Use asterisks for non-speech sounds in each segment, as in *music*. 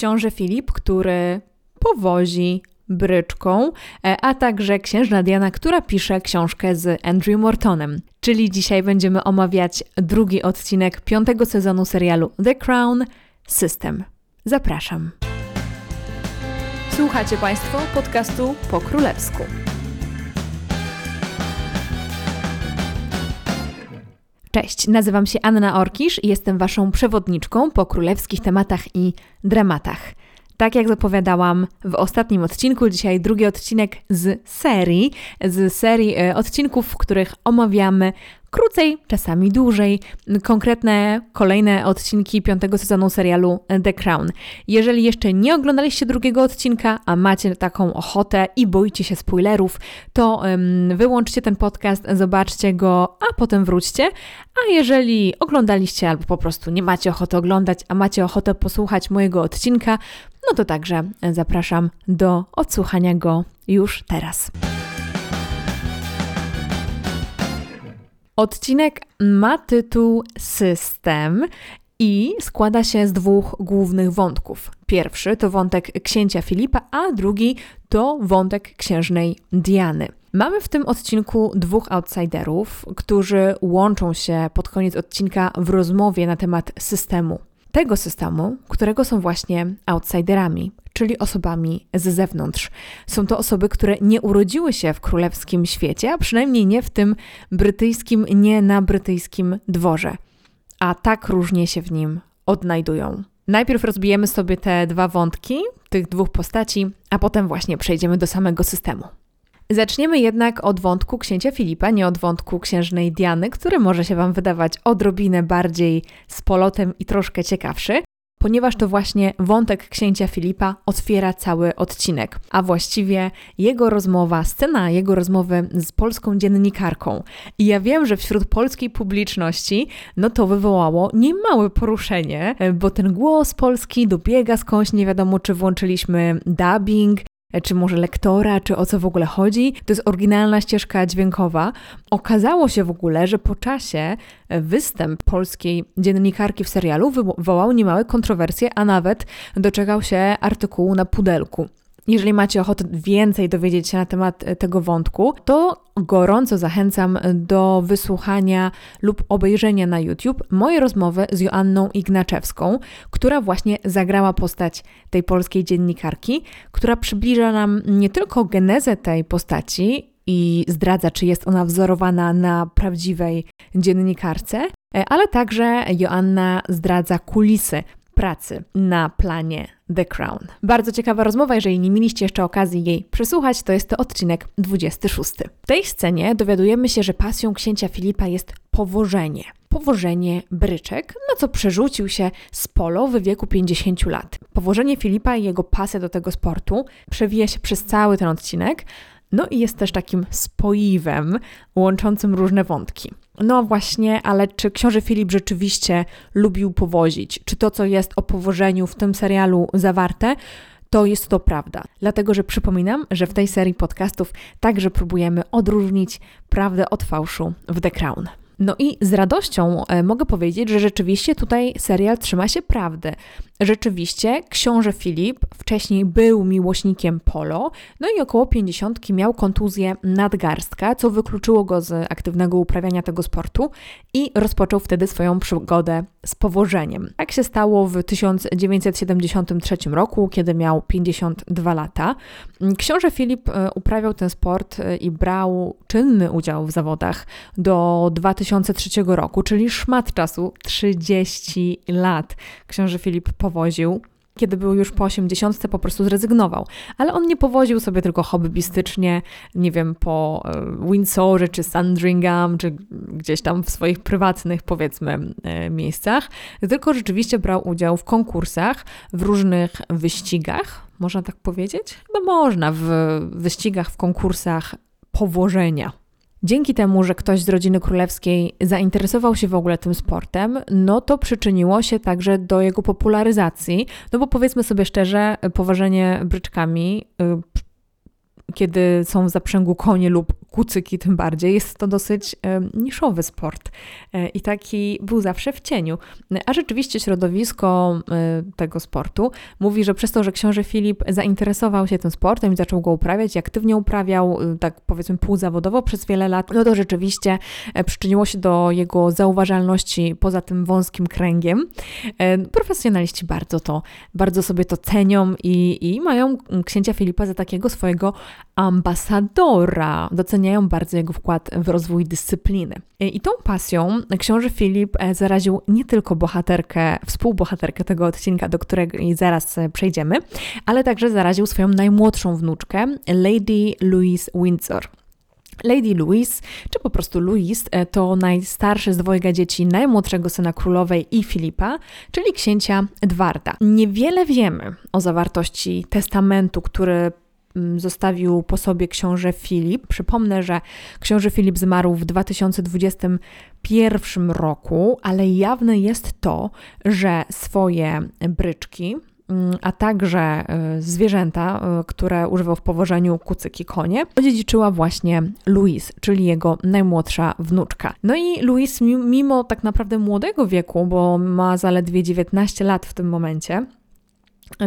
książę Filip, który powozi bryczką, e, a także księżna Diana, która pisze książkę z Andrew Mortonem. Czyli dzisiaj będziemy omawiać drugi odcinek piątego sezonu serialu The Crown System. Zapraszam. Słuchacie Państwo podcastu po królewsku. Cześć, nazywam się Anna Orkisz i jestem Waszą przewodniczką po królewskich tematach i dramatach. Tak jak zapowiadałam w ostatnim odcinku, dzisiaj drugi odcinek z serii, z serii e, odcinków, w których omawiamy krócej, czasami dłużej, konkretne kolejne odcinki piątego sezonu serialu The Crown. Jeżeli jeszcze nie oglądaliście drugiego odcinka, a macie taką ochotę i boicie się spoilerów, to um, wyłączcie ten podcast, zobaczcie go, a potem wróćcie. A jeżeli oglądaliście albo po prostu nie macie ochoty oglądać, a macie ochotę posłuchać mojego odcinka, no to także zapraszam do odsłuchania go już teraz. Odcinek ma tytuł System i składa się z dwóch głównych wątków. Pierwszy to wątek księcia Filipa, a drugi to wątek księżnej Diany. Mamy w tym odcinku dwóch outsiderów, którzy łączą się pod koniec odcinka w rozmowie na temat systemu. Tego systemu, którego są właśnie outsiderami, czyli osobami z zewnątrz. Są to osoby, które nie urodziły się w królewskim świecie, a przynajmniej nie w tym brytyjskim, nie na brytyjskim dworze, a tak różnie się w nim odnajdują. Najpierw rozbijemy sobie te dwa wątki, tych dwóch postaci, a potem właśnie przejdziemy do samego systemu. Zaczniemy jednak od wątku księcia Filipa, nie od wątku księżnej Diany, który może się Wam wydawać odrobinę bardziej z polotem i troszkę ciekawszy ponieważ to właśnie wątek księcia Filipa otwiera cały odcinek, a właściwie jego rozmowa, scena jego rozmowy z polską dziennikarką. I ja wiem, że wśród polskiej publiczności no to wywołało niemałe poruszenie, bo ten głos polski dobiega skądś, nie wiadomo czy włączyliśmy dubbing, czy może lektora, czy o co w ogóle chodzi. To jest oryginalna ścieżka dźwiękowa. Okazało się w ogóle, że po czasie występ polskiej dziennikarki w serialu wywołał niemałe kontrowersje, a nawet doczekał się artykułu na pudelku. Jeżeli macie ochotę więcej dowiedzieć się na temat e, tego wątku, to gorąco zachęcam do wysłuchania lub obejrzenia na YouTube mojej rozmowy z Joanną Ignaczewską, która właśnie zagrała postać tej polskiej dziennikarki, która przybliża nam nie tylko genezę tej postaci i zdradza, czy jest ona wzorowana na prawdziwej dziennikarce, e, ale także Joanna zdradza kulisy pracy na planie The Crown. Bardzo ciekawa rozmowa, jeżeli nie mieliście jeszcze okazji jej przesłuchać, to jest to odcinek 26. W tej scenie dowiadujemy się, że pasją księcia Filipa jest powożenie. Powożenie bryczek, na co przerzucił się z polo w wieku 50 lat. Powożenie Filipa i jego pasja do tego sportu przewija się przez cały ten odcinek, no i jest też takim spoiwem łączącym różne wątki. No właśnie, ale czy książę Filip rzeczywiście lubił powozić? Czy to, co jest o powożeniu w tym serialu zawarte, to jest to prawda. Dlatego, że przypominam, że w tej serii podcastów także próbujemy odróżnić prawdę od fałszu w The Crown. No i z radością e, mogę powiedzieć, że rzeczywiście tutaj serial trzyma się prawdy. Rzeczywiście książę Filip wcześniej był miłośnikiem polo, no i około 50 miał kontuzję nadgarstka, co wykluczyło go z aktywnego uprawiania tego sportu i rozpoczął wtedy swoją przygodę z powożeniem. Tak się stało w 1973 roku, kiedy miał 52 lata. Książę Filip e, uprawiał ten sport e, i brał czynny udział w zawodach do 2003 roku, czyli szmat czasu 30 lat. Książę Filip powoził kiedy był już po 80, po prostu zrezygnował. Ale on nie powoził sobie tylko hobbystycznie, nie wiem, po e, Windsorze, czy Sandringham, czy gdzieś tam w swoich prywatnych, powiedzmy, e, miejscach, tylko rzeczywiście brał udział w konkursach, w różnych wyścigach, można tak powiedzieć? Chyba można, w wyścigach, w konkursach powożenia. Dzięki temu, że ktoś z rodziny królewskiej zainteresował się w ogóle tym sportem, no to przyczyniło się także do jego popularyzacji. No bo powiedzmy sobie szczerze, poważenie bryczkami, y, kiedy są w zaprzęgu konie lub kucyki tym bardziej. Jest to dosyć e, niszowy sport e, i taki był zawsze w cieniu. A rzeczywiście środowisko e, tego sportu mówi, że przez to, że książę Filip zainteresował się tym sportem i zaczął go uprawiać i aktywnie uprawiał, tak powiedzmy półzawodowo przez wiele lat, no to rzeczywiście przyczyniło się do jego zauważalności poza tym wąskim kręgiem. Profesjonaliści bardzo to, bardzo sobie to cenią i, i mają księcia Filipa za takiego swojego ambasadora. Doceniają bardzo jego wkład w rozwój dyscypliny. I tą pasją książę Filip e, zaraził nie tylko bohaterkę, współbohaterkę tego odcinka, do którego zaraz e, przejdziemy, ale także zaraził swoją najmłodszą wnuczkę, Lady Louise Windsor. Lady Louise, czy po prostu Louise, e, to najstarszy z dwojga dzieci najmłodszego syna królowej i Filipa, czyli księcia Edwarda. Niewiele wiemy o zawartości testamentu, który zostawił po sobie książę Filip. Przypomnę, że książę Filip zmarł w 2021 roku, ale jawne jest to, że swoje bryczki, mm, a także y, zwierzęta, y, które używał w powożeniu kucyki konie, odziedziczyła właśnie Louise, czyli jego najmłodsza wnuczka. No i Louise, mimo tak naprawdę młodego wieku, bo ma zaledwie 19 lat w tym momencie,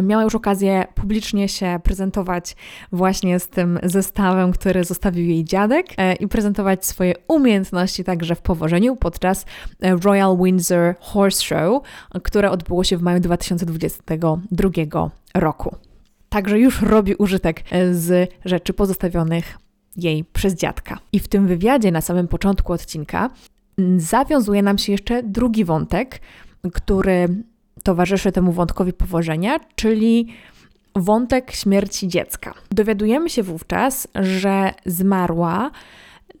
miała już okazję publicznie się prezentować właśnie z tym zestawem, który zostawił jej dziadek e, i prezentować swoje umiejętności także w powożeniu podczas e, Royal Windsor Horse Show, które odbyło się w maju 2022 roku. Także już robi użytek e, z rzeczy pozostawionych jej przez dziadka. I w tym wywiadzie na samym początku odcinka zawiązuje nam się jeszcze drugi wątek, który towarzyszy temu wątkowi powożenia, czyli wątek śmierci dziecka. Dowiadujemy się wówczas, że zmarła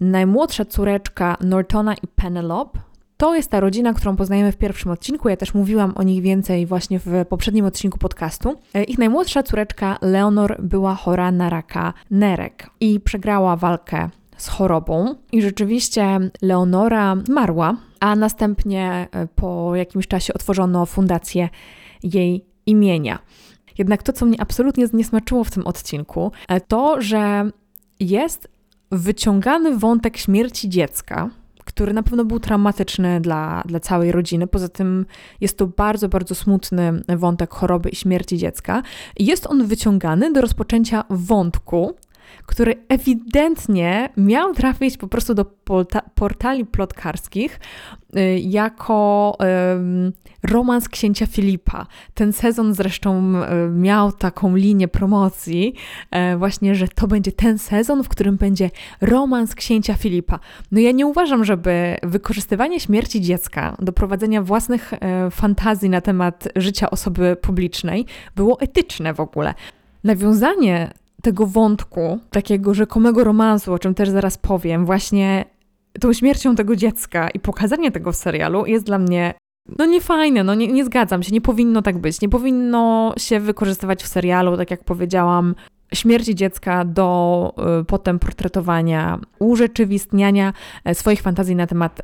najmłodsza córeczka Nortona i Penelope. To jest ta rodzina, którą poznajemy w pierwszym odcinku. Ja też mówiłam o nich więcej właśnie w poprzednim odcinku podcastu. Ich najmłodsza córeczka Leonor była chora na raka nerek i przegrała walkę z chorobą. I rzeczywiście Leonora zmarła a następnie e, po jakimś czasie otworzono fundację jej imienia. Jednak to, co mnie absolutnie nie smaczyło w tym odcinku, e, to, że jest wyciągany wątek śmierci dziecka, który na pewno był traumatyczny dla, dla całej rodziny. Poza tym jest to bardzo, bardzo smutny wątek choroby i śmierci dziecka. Jest on wyciągany do rozpoczęcia wątku, który ewidentnie miał trafić po prostu do portali plotkarskich y, jako romans księcia Filipa. Ten sezon zresztą miał taką linię promocji, e, właśnie, że to będzie ten sezon, w którym będzie romans księcia Filipa. No ja nie uważam, żeby wykorzystywanie śmierci dziecka do prowadzenia własnych e, fantazji na temat życia osoby publicznej było etyczne w ogóle. Nawiązanie tego wątku, takiego rzekomego romansu, o czym też zaraz powiem, właśnie tą śmiercią tego dziecka i pokazanie tego w serialu jest dla mnie no niefajne, no nie, nie zgadzam się, nie powinno tak być. Nie powinno się wykorzystywać w serialu, tak jak powiedziałam, śmierci dziecka do y, potem portretowania, urzeczywistniania e, swoich fantazji na temat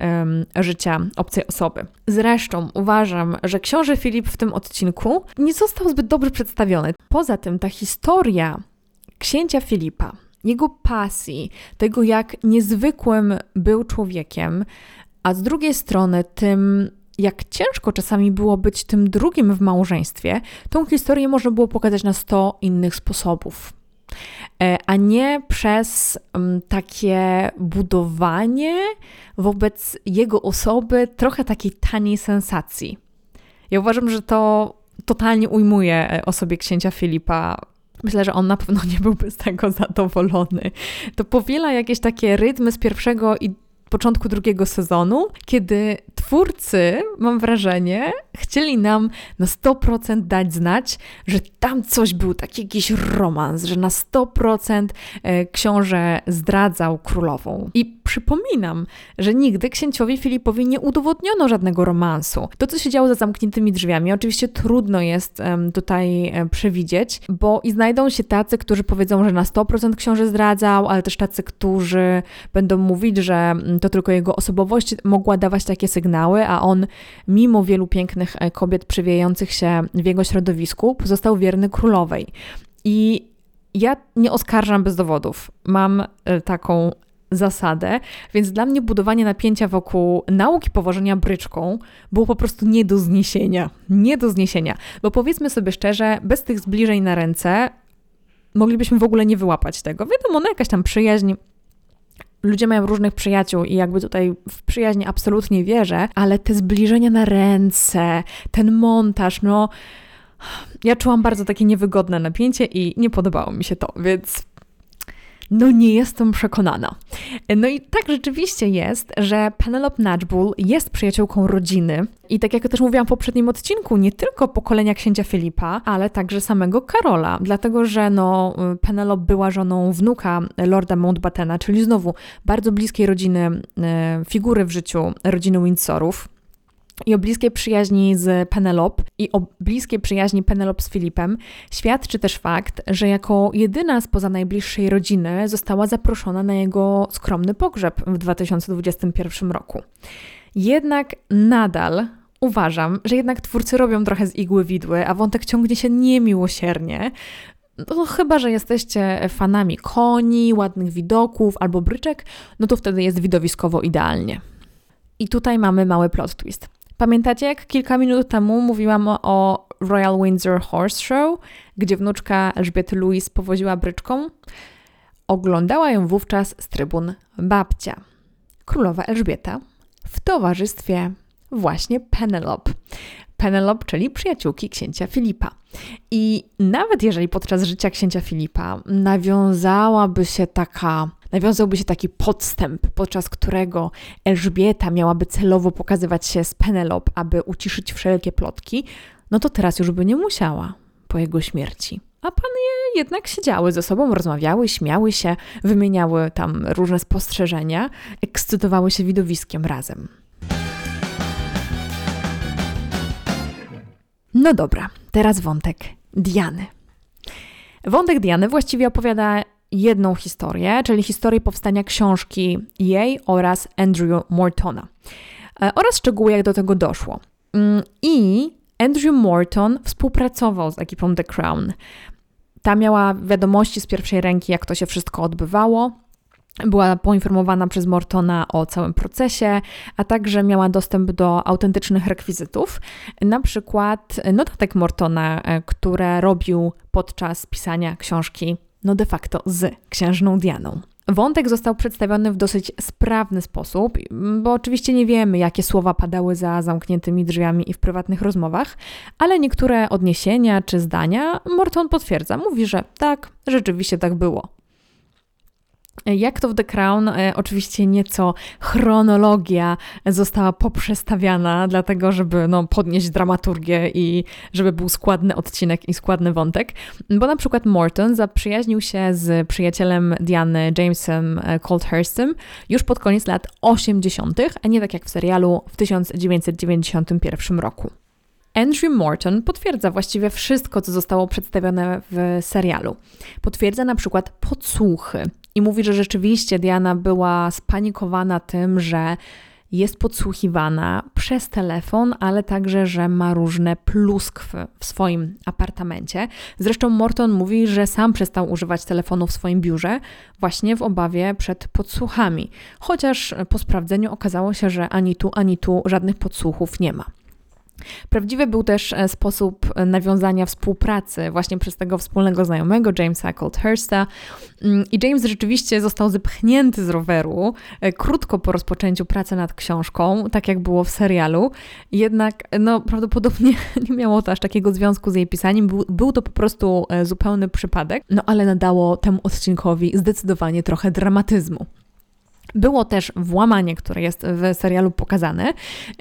y, życia obcej osoby. Zresztą uważam, że książę Filip w tym odcinku nie został zbyt dobrze przedstawiony. Poza tym ta historia księcia Filipa, jego pasji, tego jak niezwykłym był człowiekiem, a z drugiej strony tym, jak ciężko czasami było być tym drugim w małżeństwie, tą historię można było pokazać na 100 innych sposobów. E, a nie przez um, takie budowanie wobec jego osoby trochę takiej taniej sensacji. Ja uważam, że to totalnie ujmuje e, osobie księcia Filipa Myślę, że on na pewno nie byłby z tego zadowolony. To powiela jakieś takie rytmy z pierwszego i początku drugiego sezonu, kiedy twórcy, mam wrażenie, chcieli nam na 100% dać znać, że tam coś był, taki jakiś romans, że na 100% e, książę zdradzał królową. I przypominam, że nigdy księciowi Filipowi nie udowodniono żadnego romansu. To, co się działo za zamkniętymi drzwiami, oczywiście trudno jest tutaj e, przewidzieć, bo i znajdą się tacy, którzy powiedzą, że na 100% książę zdradzał, ale też tacy, którzy będą mówić, że mm, to tylko jego osobowość mogła dawać takie sygnały, a on, mimo wielu pięknych e, kobiet przewijających się w jego środowisku, pozostał wierny królowej. I ja nie oskarżam bez dowodów. Mam e, taką zasadę, więc dla mnie budowanie napięcia wokół nauki powożenia bryczką było po prostu nie do zniesienia. Nie do zniesienia, bo powiedzmy sobie szczerze, bez tych zbliżeń na ręce moglibyśmy w ogóle nie wyłapać tego. Wiadomo, no jakaś tam przyjaźń, ludzie mają różnych przyjaciół i jakby tutaj w przyjaźń absolutnie wierzę, ale te zbliżenia na ręce, ten montaż, no ja czułam bardzo takie niewygodne napięcie i nie podobało mi się to, więc no nie jestem przekonana. No i tak rzeczywiście jest, że Penelope Nudgebull jest przyjaciółką rodziny i tak jak też mówiłam w poprzednim odcinku, nie tylko pokolenia księcia Filipa, ale także samego Karola, dlatego że no, Penelope była żoną wnuka Lorda Mountbattena, czyli znowu bardzo bliskiej rodziny, e, figury w życiu rodziny Windsorów i o bliskiej przyjaźni z Penelope i o bliskiej przyjaźni Penelope z Filipem świadczy też fakt, że jako jedyna spoza najbliższej rodziny została zaproszona na jego skromny pogrzeb w 2021 roku. Jednak nadal uważam, że jednak twórcy robią trochę z igły widły, a wątek ciągnie się niemiłosiernie. No, chyba, że jesteście fanami koni, ładnych widoków albo bryczek, no to wtedy jest widowiskowo idealnie. I tutaj mamy mały plot twist. Pamiętacie, jak kilka minut temu mówiłam o Royal Windsor Horse Show, gdzie wnuczka Elżbiety Louis powoziła bryczką? Oglądała ją wówczas z trybun babcia, królowa Elżbieta, w towarzystwie właśnie Penelope. Penelope, czyli przyjaciółki księcia Filipa. I nawet jeżeli podczas życia księcia Filipa nawiązałaby się taka nawiązałby się taki podstęp, podczas którego Elżbieta miałaby celowo pokazywać się z Penelope, aby uciszyć wszelkie plotki, no to teraz już by nie musiała po jego śmierci. A pany jednak siedziały ze sobą, rozmawiały, śmiały się, wymieniały tam różne spostrzeżenia, ekscytowały się widowiskiem razem. No dobra, teraz wątek Diany. Wątek Diany właściwie opowiada jedną historię, czyli historię powstania książki jej oraz Andrew Mortona e, oraz szczegóły, jak do tego doszło. Mm, I Andrew Morton współpracował z ekipą The Crown. Ta miała wiadomości z pierwszej ręki, jak to się wszystko odbywało. Była poinformowana przez Mortona o całym procesie, a także miała dostęp do autentycznych rekwizytów, na przykład notatek Mortona, e, które robił podczas pisania książki no de facto z księżną Dianą. Wątek został przedstawiony w dosyć sprawny sposób, bo oczywiście nie wiemy, jakie słowa padały za zamkniętymi drzwiami i w prywatnych rozmowach, ale niektóre odniesienia czy zdania Morton potwierdza. Mówi, że tak, rzeczywiście tak było. Jak to w The Crown, e, oczywiście nieco chronologia została poprzestawiana, dlatego żeby no, podnieść dramaturgię i żeby był składny odcinek i składny wątek. Bo na przykład Morton zaprzyjaźnił się z przyjacielem Diany Jamesem e, Colthurstem już pod koniec lat 80., a nie tak jak w serialu w 1991 roku. Andrew Morton potwierdza właściwie wszystko, co zostało przedstawione w serialu. Potwierdza na przykład podsłuchy i mówi, że rzeczywiście Diana była spanikowana tym, że jest podsłuchiwana przez telefon, ale także, że ma różne pluskwy w swoim apartamencie. Zresztą Morton mówi, że sam przestał używać telefonu w swoim biurze, właśnie w obawie przed podsłuchami. Chociaż po sprawdzeniu okazało się, że ani tu, ani tu żadnych podsłuchów nie ma. Prawdziwy był też e, sposób e, nawiązania współpracy właśnie przez tego wspólnego znajomego Jamesa Colthursta. Mm, I James rzeczywiście został zepchnięty z roweru e, krótko po rozpoczęciu pracy nad książką, tak jak było w serialu. Jednak no, prawdopodobnie *laughs* nie miało to aż takiego związku z jej pisaniem. Był, był to po prostu zupełny przypadek, no ale nadało temu odcinkowi zdecydowanie trochę dramatyzmu. Było też włamanie, które jest w serialu pokazane,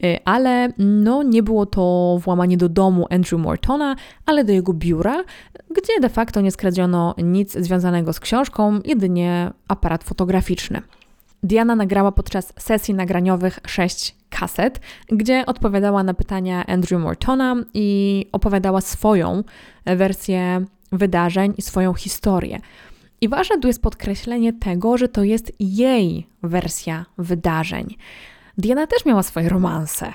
y, ale no, nie było to włamanie do domu Andrew Mortona, ale do jego biura, gdzie de facto nie skradziono nic związanego z książką, jedynie aparat fotograficzny. Diana nagrała podczas sesji nagraniowych sześć kaset, gdzie odpowiadała na pytania Andrew Mortona i opowiadała swoją wersję wydarzeń i swoją historię. I ważne tu jest podkreślenie tego, że to jest jej wersja wydarzeń. Diana też miała swoje romanse,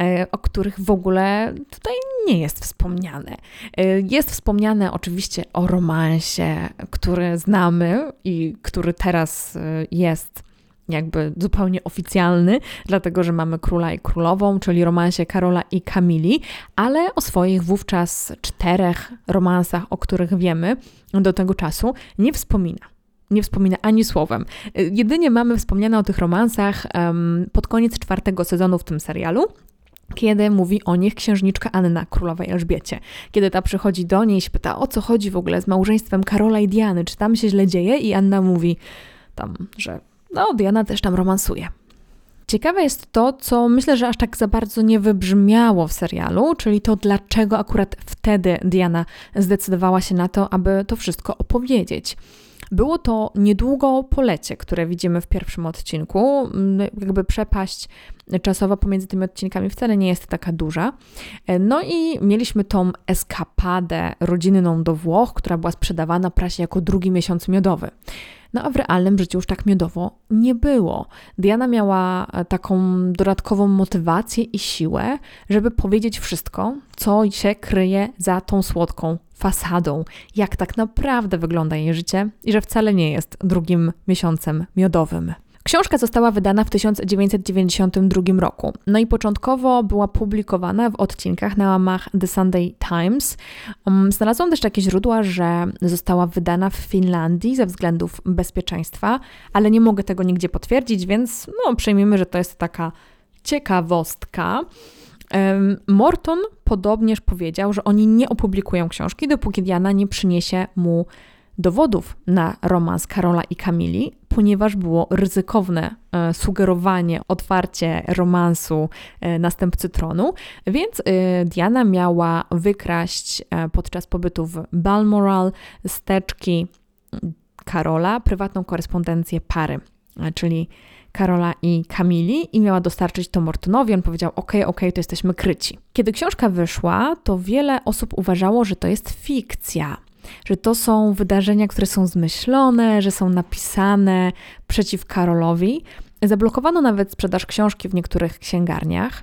e, o których w ogóle tutaj nie jest wspomniane. E, jest wspomniane oczywiście o romansie, który znamy i który teraz e, jest jakby zupełnie oficjalny, dlatego że mamy króla i królową, czyli romansie Karola i Kamili, ale o swoich wówczas czterech romansach, o których wiemy do tego czasu, nie wspomina nie wspomina ani słowem. Jedynie mamy wspomniane o tych romansach um, pod koniec czwartego sezonu w tym serialu, kiedy mówi o nich księżniczka Anna królowej Elżbiecie. Kiedy ta przychodzi do niej i pyta, o co chodzi w ogóle z małżeństwem Karola i Diany, czy tam się źle dzieje? I Anna mówi tam, że no, Diana też tam romansuje. Ciekawe jest to, co myślę, że aż tak za bardzo nie wybrzmiało w serialu, czyli to, dlaczego akurat wtedy Diana zdecydowała się na to, aby to wszystko opowiedzieć. Było to niedługo polecie, które widzimy w pierwszym odcinku. Mm, jakby przepaść czasowa pomiędzy tymi odcinkami wcale nie jest taka duża. No i mieliśmy tą eskapadę rodzinną do Włoch, która była sprzedawana prasie jako drugi miesiąc miodowy. No a w realnym życiu już tak miodowo nie było. Diana miała e, taką dodatkową motywację i siłę, żeby powiedzieć wszystko, co się kryje za tą słodką fasadą, jak tak naprawdę wygląda jej życie i że wcale nie jest drugim miesiącem miodowym. Książka została wydana w 1992 roku. No i początkowo była publikowana w odcinkach na łamach The Sunday Times. Um, znalazłam też takie źródła, że została wydana w Finlandii ze względów bezpieczeństwa, ale nie mogę tego nigdzie potwierdzić, więc no, przyjmijmy, że to jest taka ciekawostka. Morton podobnież powiedział, że oni nie opublikują książki, dopóki Diana nie przyniesie mu dowodów na romans Karola i Kamili, ponieważ było ryzykowne e, sugerowanie, otwarcie romansu e, następcy tronu, więc e, Diana miała wykraść podczas pobytu w Balmoral z teczki Karola prywatną korespondencję pary, czyli Karola i Kamili i miała dostarczyć to Mortonowi. On powiedział: OK, OK, to jesteśmy kryci. Kiedy książka wyszła, to wiele osób uważało, że to jest fikcja, że to są wydarzenia, które są zmyślone, że są napisane przeciw Karolowi. Zablokowano nawet sprzedaż książki w niektórych księgarniach.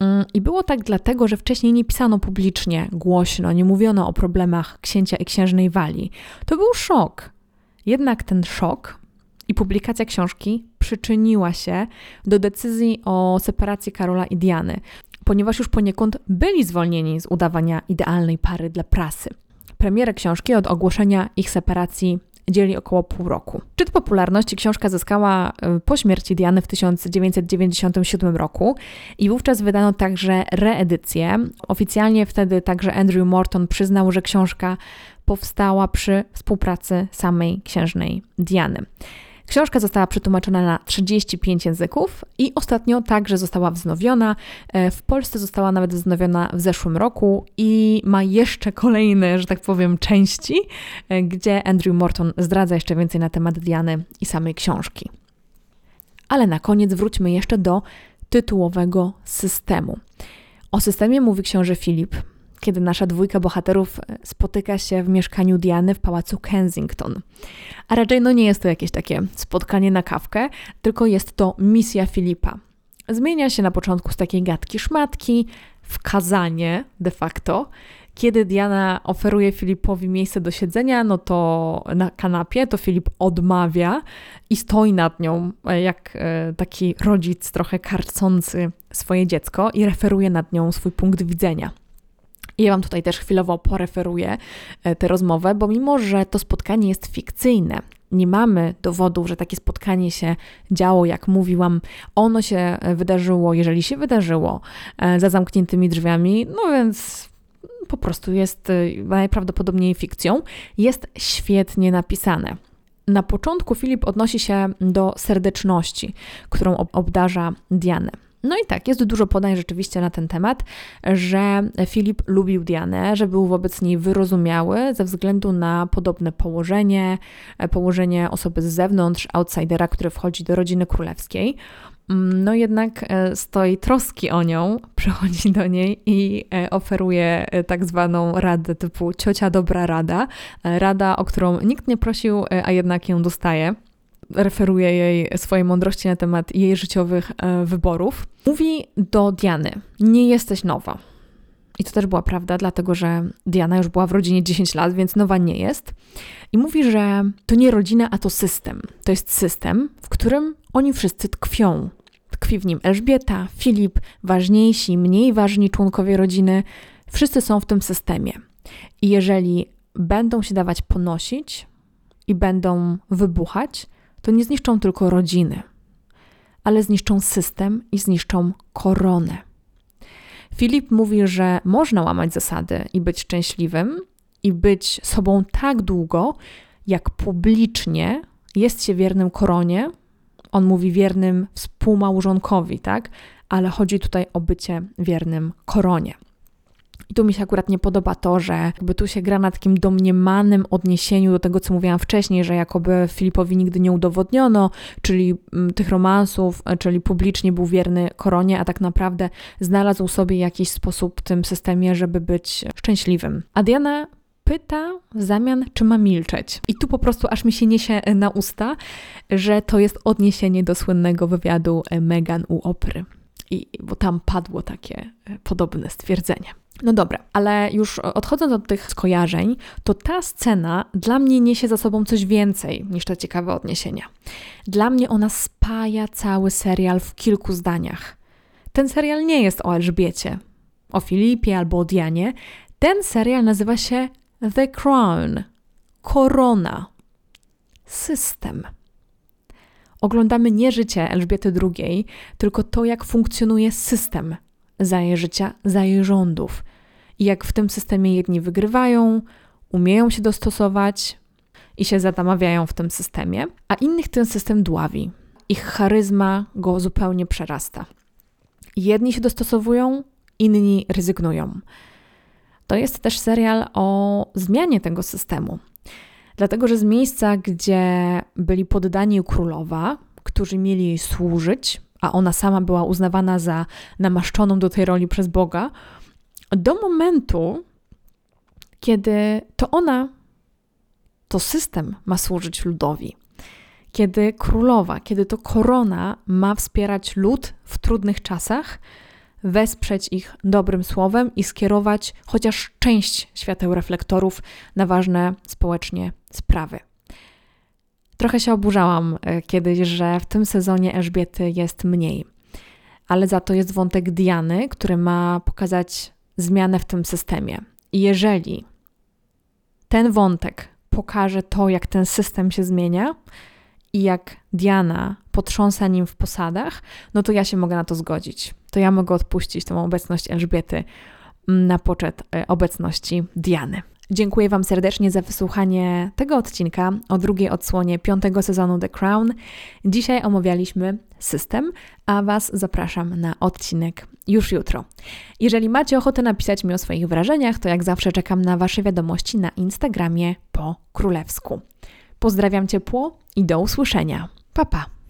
Mm, I było tak dlatego, że wcześniej nie pisano publicznie, głośno, nie mówiono o problemach księcia i księżnej Walii. To był szok. Jednak ten szok i publikacja książki przyczyniła się do decyzji o separacji Karola i Diany, ponieważ już poniekąd byli zwolnieni z udawania idealnej pary dla prasy. Premierę książki od ogłoszenia ich separacji dzieli około pół roku. Szczyt popularności książka zyskała e, po śmierci Diany w 1997 roku i wówczas wydano także reedycję. Oficjalnie wtedy także Andrew Morton przyznał, że książka powstała przy współpracy samej księżnej Diany. Książka została przetłumaczona na 35 języków i ostatnio także została wznowiona. E, w Polsce została nawet wznowiona w zeszłym roku i ma jeszcze kolejne, że tak powiem, części, e, gdzie Andrew Morton zdradza jeszcze więcej na temat Diany i samej książki. Ale na koniec wróćmy jeszcze do tytułowego systemu. O systemie mówi książę Filip, kiedy nasza dwójka bohaterów e, spotyka się w mieszkaniu Diany w pałacu Kensington. A raczej no nie jest to jakieś takie spotkanie na kawkę, tylko jest to misja Filipa. Zmienia się na początku z takiej gadki szmatki w kazanie de facto. Kiedy Diana oferuje Filipowi miejsce do siedzenia, no to na kanapie, to Filip odmawia i stoi nad nią, e, jak e, taki rodzic trochę karcący swoje dziecko i referuje nad nią swój punkt widzenia. I ja Wam tutaj też chwilowo poreferuję e, tę rozmowę, bo mimo, że to spotkanie jest fikcyjne, nie mamy dowodów, że takie spotkanie się działo, jak mówiłam, ono się e, wydarzyło, jeżeli się wydarzyło, e, za zamkniętymi drzwiami, no więc po prostu jest najprawdopodobniej fikcją, jest świetnie napisane. Na początku Filip odnosi się do serdeczności, którą obdarza Dianę. No i tak, jest dużo podań rzeczywiście na ten temat, że Filip lubił Dianę, że był wobec niej wyrozumiały ze względu na podobne położenie, położenie osoby z zewnątrz, outsidera, który wchodzi do rodziny królewskiej. No jednak e, stoi troski o nią, *laughs* przychodzi do niej i e, oferuje e, tak zwaną radę typu ciocia dobra rada, rada, o którą nikt nie prosił, a jednak ją dostaje referuje jej swoje mądrości na temat jej życiowych e, wyborów. Mówi do Diany: Nie jesteś nowa. I to też była prawda, dlatego że Diana już była w rodzinie 10 lat, więc nowa nie jest. I mówi, że to nie rodzina, a to system. To jest system, w którym oni wszyscy tkwią. Tkwi w nim Elżbieta, Filip, ważniejsi, mniej ważni członkowie rodziny. Wszyscy są w tym systemie. I jeżeli będą się dawać ponosić i będą wybuchać, to nie zniszczą tylko rodziny, ale zniszczą system i zniszczą koronę. Filip mówi, że można łamać zasady i być szczęśliwym i być sobą tak długo, jak publicznie jest się wiernym koronie. On mówi wiernym współmałżonkowi, tak? Ale chodzi tutaj o bycie wiernym koronie. I tu mi się akurat nie podoba to, że jakby tu się gra na takim domniemanym odniesieniu do tego, co mówiłam wcześniej, że jakoby Filipowi nigdy nie udowodniono, czyli mm, tych romansów, e, czyli publicznie był wierny koronie, a tak naprawdę znalazł sobie jakiś sposób w tym systemie, żeby być szczęśliwym. A Diana pyta w zamian, czy ma milczeć. I tu po prostu aż mi się niesie na usta, że to jest odniesienie do słynnego wywiadu Megan u Opry. I, bo tam padło takie e, podobne stwierdzenie. No dobra, ale już odchodząc od tych skojarzeń, to ta scena dla mnie niesie za sobą coś więcej niż te ciekawe odniesienia. Dla mnie ona spaja cały serial w kilku zdaniach. Ten serial nie jest o Elżbiecie, o Filipie albo o Dianie. Ten serial nazywa się The Crown Korona. System. Oglądamy nie życie Elżbiety II, tylko to, jak funkcjonuje system za jej życia, za jej rządów. I jak w tym systemie jedni wygrywają, umieją się dostosować i się zatamawiają w tym systemie, a innych ten system dławi. Ich charyzma go zupełnie przerasta. Jedni się dostosowują, inni rezygnują. To jest też serial o zmianie tego systemu. Dlatego, że z miejsca, gdzie byli poddani królowa, którzy mieli jej służyć, a ona sama była uznawana za namaszczoną do tej roli przez Boga, do momentu, kiedy to ona, to system ma służyć ludowi. Kiedy królowa, kiedy to korona ma wspierać lud w trudnych czasach, wesprzeć ich dobrym słowem i skierować chociaż część świateł reflektorów na ważne społecznie sprawy. Trochę się oburzałam e, kiedyś, że w tym sezonie Elżbiety jest mniej, ale za to jest wątek Diany, który ma pokazać zmianę w tym systemie. I jeżeli ten wątek pokaże to, jak ten system się zmienia i jak Diana potrząsa nim w posadach, no to ja się mogę na to zgodzić. To ja mogę odpuścić tą obecność Elżbiety na poczet e, obecności Diany. Dziękuję Wam serdecznie za wysłuchanie tego odcinka o drugiej odsłonie piątego sezonu The Crown. Dzisiaj omawialiśmy system, a Was zapraszam na odcinek już jutro. Jeżeli macie ochotę napisać mi o swoich wrażeniach, to jak zawsze czekam na Wasze wiadomości na Instagramie po królewsku. Pozdrawiam ciepło i do usłyszenia. Pa pa!